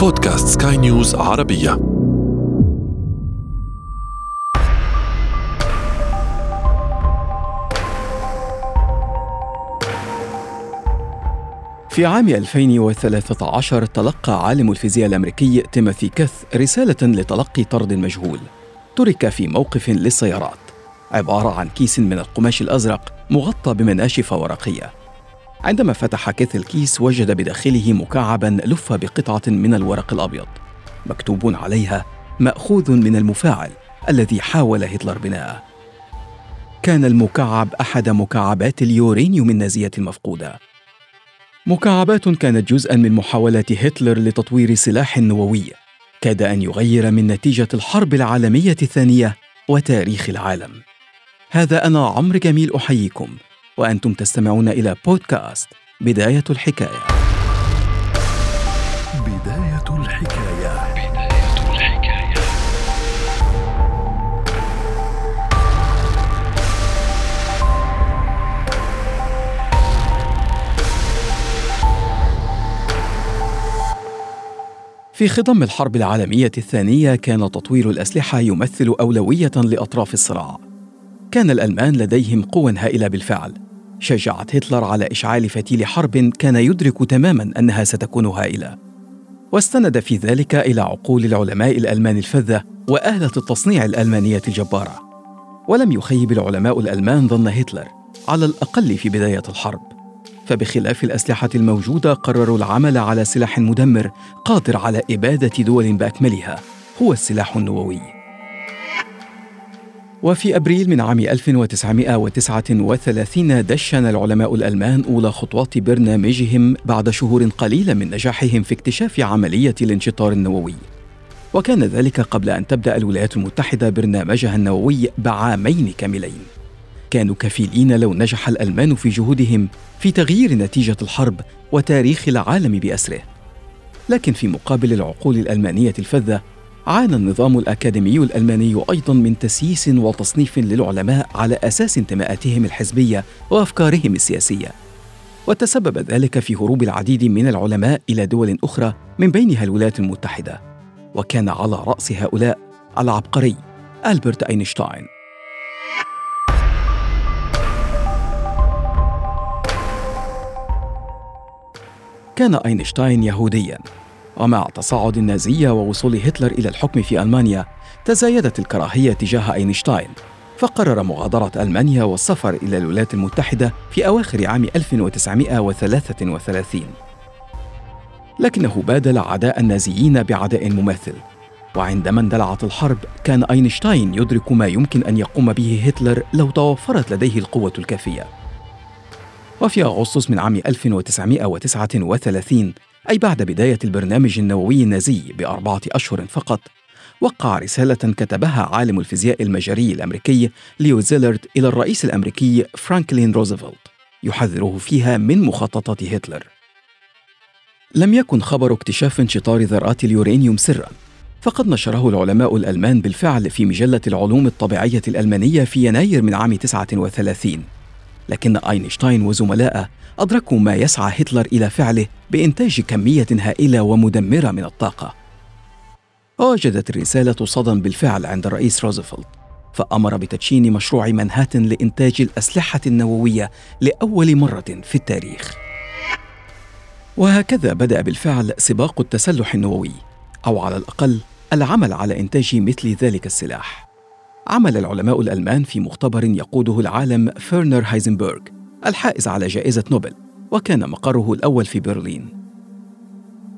بودكاست سكاي نيوز عربية. في عام 2013 تلقى عالم الفيزياء الأمريكي تيموثي كيث رسالة لتلقي طرد مجهول. ترك في موقف للسيارات. عبارة عن كيس من القماش الأزرق مغطى بمناشف ورقية عندما فتح كيث الكيس وجد بداخله مكعبا لف بقطعة من الورق الأبيض. مكتوب عليها مأخوذ من المفاعل الذي حاول هتلر بناءه. كان المكعب أحد مكعبات اليورانيوم النازية المفقودة. مكعبات كانت جزءا من محاولات هتلر لتطوير سلاح نووي كاد أن يغير من نتيجة الحرب العالمية الثانية وتاريخ العالم. هذا أنا عمرو جميل أحييكم. وأنتم تستمعون إلى بودكاست بداية الحكاية بداية الحكاية في خضم الحرب العالمية الثانية كان تطوير الأسلحة يمثل أولوية لأطراف الصراع. كان الألمان لديهم قوى هائلة بالفعل. شجعت هتلر على إشعال فتيل حرب كان يدرك تماما أنها ستكون هائلة. واستند في ذلك إلى عقول العلماء الألمان الفذة وآلة التصنيع الألمانية الجبارة. ولم يخيب العلماء الألمان ظن هتلر على الأقل في بداية الحرب. فبخلاف الأسلحة الموجودة قرروا العمل على سلاح مدمر قادر على إبادة دول بأكملها هو السلاح النووي وفي أبريل من عام 1939 دشن العلماء الألمان أولى خطوات برنامجهم بعد شهور قليلة من نجاحهم في اكتشاف عملية الانشطار النووي. وكان ذلك قبل أن تبدأ الولايات المتحدة برنامجها النووي بعامين كاملين. كانوا كفيلين لو نجح الألمان في جهودهم في تغيير نتيجة الحرب وتاريخ العالم بأسره. لكن في مقابل العقول الألمانية الفذة عانى النظام الأكاديمي الألماني أيضا من تسييس وتصنيف للعلماء على أساس انتماءاتهم الحزبية وأفكارهم السياسية. وتسبب ذلك في هروب العديد من العلماء إلى دول أخرى من بينها الولايات المتحدة. وكان على رأس هؤلاء العبقري ألبرت أينشتاين. كان أينشتاين يهوديا. ومع تصاعد النازية ووصول هتلر إلى الحكم في ألمانيا تزايدت الكراهية تجاه أينشتاين فقرر مغادرة ألمانيا والسفر إلى الولايات المتحدة في أواخر عام 1933 لكنه بادل عداء النازيين بعداء مماثل وعندما اندلعت الحرب كان أينشتاين يدرك ما يمكن أن يقوم به هتلر لو توفرت لديه القوة الكافية. وفي أغسطس من عام 1939 أي بعد بداية البرنامج النووي النازي بأربعة أشهر فقط وقع رسالة كتبها عالم الفيزياء المجري الأمريكي ليو زيلرد إلى الرئيس الأمريكي فرانكلين روزفلت يحذره فيها من مخططات هتلر. لم يكن خبر اكتشاف انشطار ذرات اليورانيوم سرا فقد نشره العلماء الألمان بالفعل في مجلة العلوم الطبيعية الألمانية في يناير من عام 39 لكن أينشتاين وزملائه أدركوا ما يسعى هتلر إلى فعله بإنتاج كمية هائلة ومدمرة من الطاقة. وجدت الرسالة صدى بالفعل عند الرئيس روزفلت، فأمر بتدشين مشروع منهاتن لإنتاج الأسلحة النووية لأول مرة في التاريخ. وهكذا بدأ بالفعل سباق التسلح النووي، أو على الأقل العمل على إنتاج مثل ذلك السلاح. عمل العلماء الألمان في مختبر يقوده العالم فيرنر هايزنبرغ الحائز على جائزة نوبل وكان مقره الأول في برلين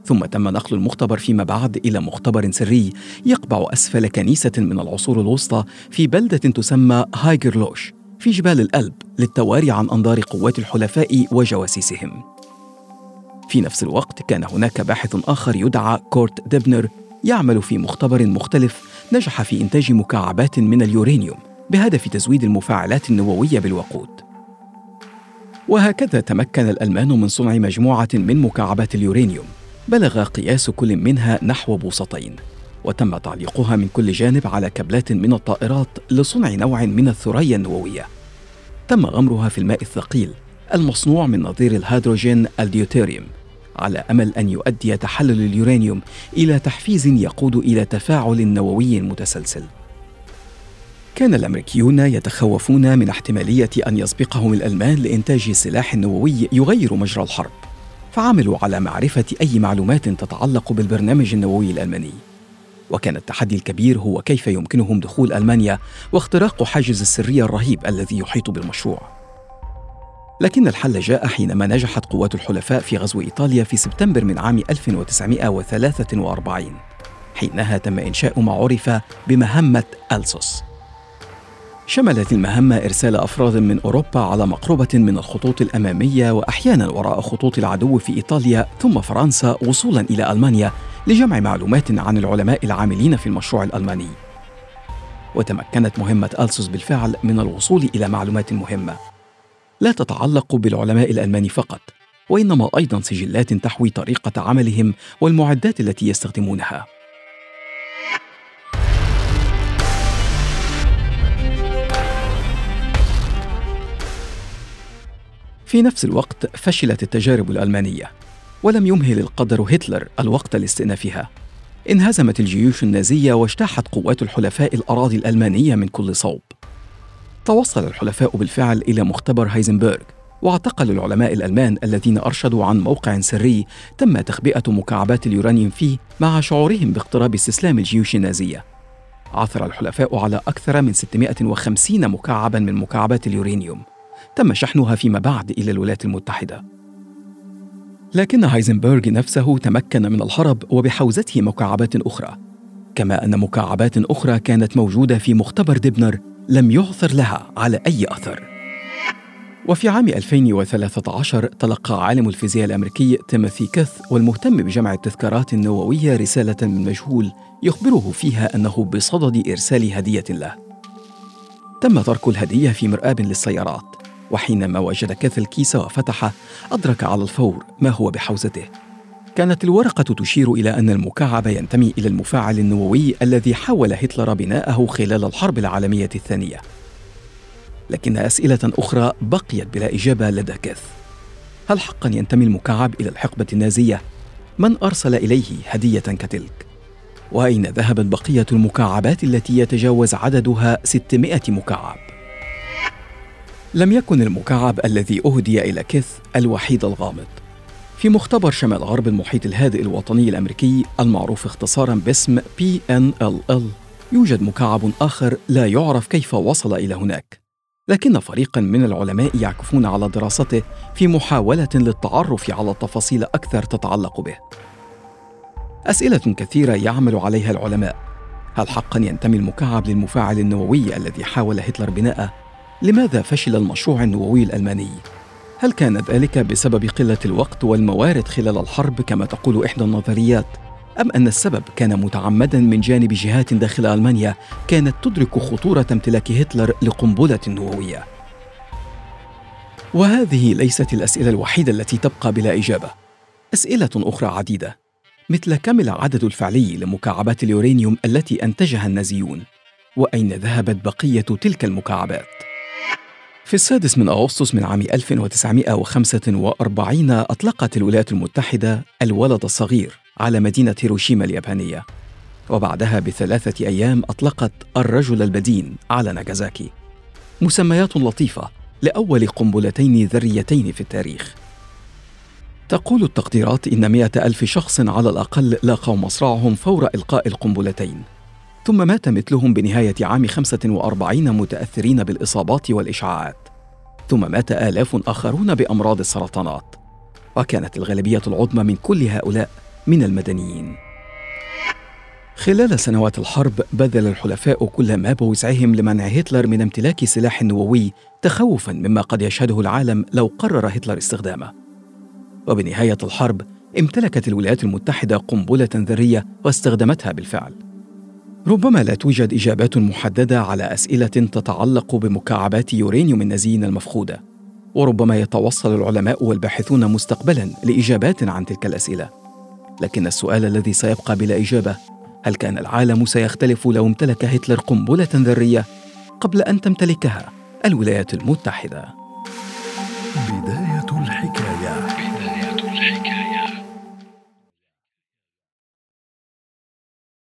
ثم تم نقل المختبر فيما بعد إلى مختبر سري يقبع أسفل كنيسة من العصور الوسطى في بلدة تسمى هايجرلوش في جبال الألب للتواري عن أنظار قوات الحلفاء وجواسيسهم في نفس الوقت كان هناك باحث آخر يدعى كورت ديبنر يعمل في مختبر مختلف نجح في إنتاج مكعبات من اليورانيوم بهدف تزويد المفاعلات النووية بالوقود. وهكذا تمكن الألمان من صنع مجموعة من مكعبات اليورانيوم بلغ قياس كل منها نحو بوصتين وتم تعليقها من كل جانب على كابلات من الطائرات لصنع نوع من الثريا النووية تم غمرها في الماء الثقيل المصنوع من نظير الهيدروجين الديوتيريوم على أمل أن يؤدي تحلل اليورانيوم إلى تحفيز يقود إلى تفاعل نووي متسلسل. كان الأمريكيون يتخوفون من احتمالية أن يسبقهم الألمان لإنتاج سلاح نووي يغير مجرى الحرب، فعملوا على معرفة أي معلومات تتعلق بالبرنامج النووي الألماني. وكان التحدي الكبير هو كيف يمكنهم دخول ألمانيا واختراق حاجز السرية الرهيب الذي يحيط بالمشروع. لكن الحل جاء حينما نجحت قوات الحلفاء في غزو إيطاليا في سبتمبر من عام 1943 حينها تم إنشاء ما عرف بمهمة ألسوس. شملت المهمة إرسال أفراد من أوروبا على مقربة من الخطوط الأمامية وأحيانا وراء خطوط العدو في إيطاليا ثم فرنسا وصولا إلى ألمانيا لجمع معلومات عن العلماء العاملين في المشروع الألماني. وتمكنت مهمة ألسوس بالفعل من الوصول إلى معلومات مهمة. لا تتعلق بالعلماء الألمان فقط وإنما أيضا سجلات تحوي طريقة عملهم والمعدات التي يستخدمونها. في نفس الوقت فشلت التجارب الألمانية ولم يمهل القدر هتلر الوقت لاستئنافها. انهزمت الجيوش النازية واجتاحت قوات الحلفاء الأراضي الألمانية من كل صوب. توصل الحلفاء بالفعل إلى مختبر هايزنبرغ واعتقل العلماء الألمان الذين أرشدوا عن موقع سري تم تخبئة مكعبات اليورانيوم فيه مع شعورهم باقتراب استسلام الجيوش النازية. عثر الحلفاء على أكثر من 650 مكعبا من مكعبات اليورانيوم. تم شحنها فيما بعد إلى الولايات المتحدة. لكن هايزنبرغ نفسه تمكن من الهرب وبحوزته مكعبات أخرى. كما أن مكعبات أخرى كانت موجودة في مختبر ديبنر لم يعثر لها على أي أثر. وفي عام 2013 تلقى عالم الفيزياء الأمريكي تيموثي كيث والمهتم بجمع التذكارات النووية رسالة من مجهول يخبره فيها أنه بصدد إرسال هدية له. تم ترك الهدية في مرآب للسيارات. وحينما وجد كيث الكيس وفتحه أدرك على الفور ما هو بحوزته كانت الورقة تشير إلى أن المكعب ينتمي إلى المفاعل النووي الذي حاول هتلر بناءه خلال الحرب العالمية الثانية لكن أسئلة أخرى بقيت بلا إجابة لدى كيث هل حقا ينتمي المكعب إلى الحقبة النازية؟ من أرسل إليه هدية كتلك؟ وأين ذهبت بقية المكعبات التي يتجاوز عددها 600 مكعب؟ لم يكن المكعب الذي أهدي إلى كيث الوحيد الغامض. في مختبر شمال غرب المحيط الهادئ الوطني الأمريكي المعروف اختصارا باسم PNLL يوجد مكعب آخر لا يعرف كيف وصل إلى هناك. لكن فريقا من العلماء يعكفون على دراسته في محاولة للتعرف على تفاصيل أكثر تتعلق به. أسئلة كثيرة يعمل عليها العلماء. هل حقا ينتمي المكعب للمفاعل النووي الذي حاول هتلر بناءه لماذا فشل المشروع النووي الألماني؟ هل كان ذلك بسبب قلة الوقت والموارد خلال الحرب كما تقول إحدى النظريات؟ أم أن السبب كان متعمدا من جانب جهات داخل ألمانيا كانت تدرك خطورة امتلاك هتلر لقنبلة نووية؟ وهذه ليست الأسئلة الوحيدة التي تبقى بلا إجابة. أسئلة أخرى عديدة مثل كم العدد الفعلي لمكعبات اليورانيوم التي أنتجها النازيون؟ وأين ذهبت بقية تلك المكعبات؟ في السادس من أغسطس من عام 1945 أطلقت الولايات المتحدة الولد الصغير على مدينة هيروشيما اليابانية. وبعدها بثلاثة أيام أطلقت الرجل البدين على ناجازاكي مسميات لطيفة لأول قنبلتين ذريتين في التاريخ. تقول التقديرات إن مئة ألف شخص على الأقل لاقوا مصرعهم فور إلقاء القنبلتين. ثم مات مثلهم بنهاية عام 45 متأثرين بالإصابات والإشعاعات. ثم مات آلاف آخرون بأمراض السرطانات. وكانت الغالبية العظمى من كل هؤلاء من المدنيين. خلال سنوات الحرب بذل الحلفاء كل ما بوسعهم لمنع هتلر من امتلاك سلاح نووي تخوفا مما قد يشهده العالم لو قرر هتلر استخدامه. وبنهاية الحرب امتلكت الولايات المتحدة قنبلة ذرية واستخدمتها بالفعل. ربما لا توجد إجابات محددة على أسئلة تتعلق بمكعبات يورانيوم النازيين المفقودة وربما يتوصل العلماء والباحثون مستقبلا لإجابات عن تلك الأسئلة. لكن السؤال الذي سيبقى بلا إجابة هل كان العالم سيختلف لو امتلك هتلر قنبلة ذرية قبل أن تمتلكها الولايات المتحدة؟ بداية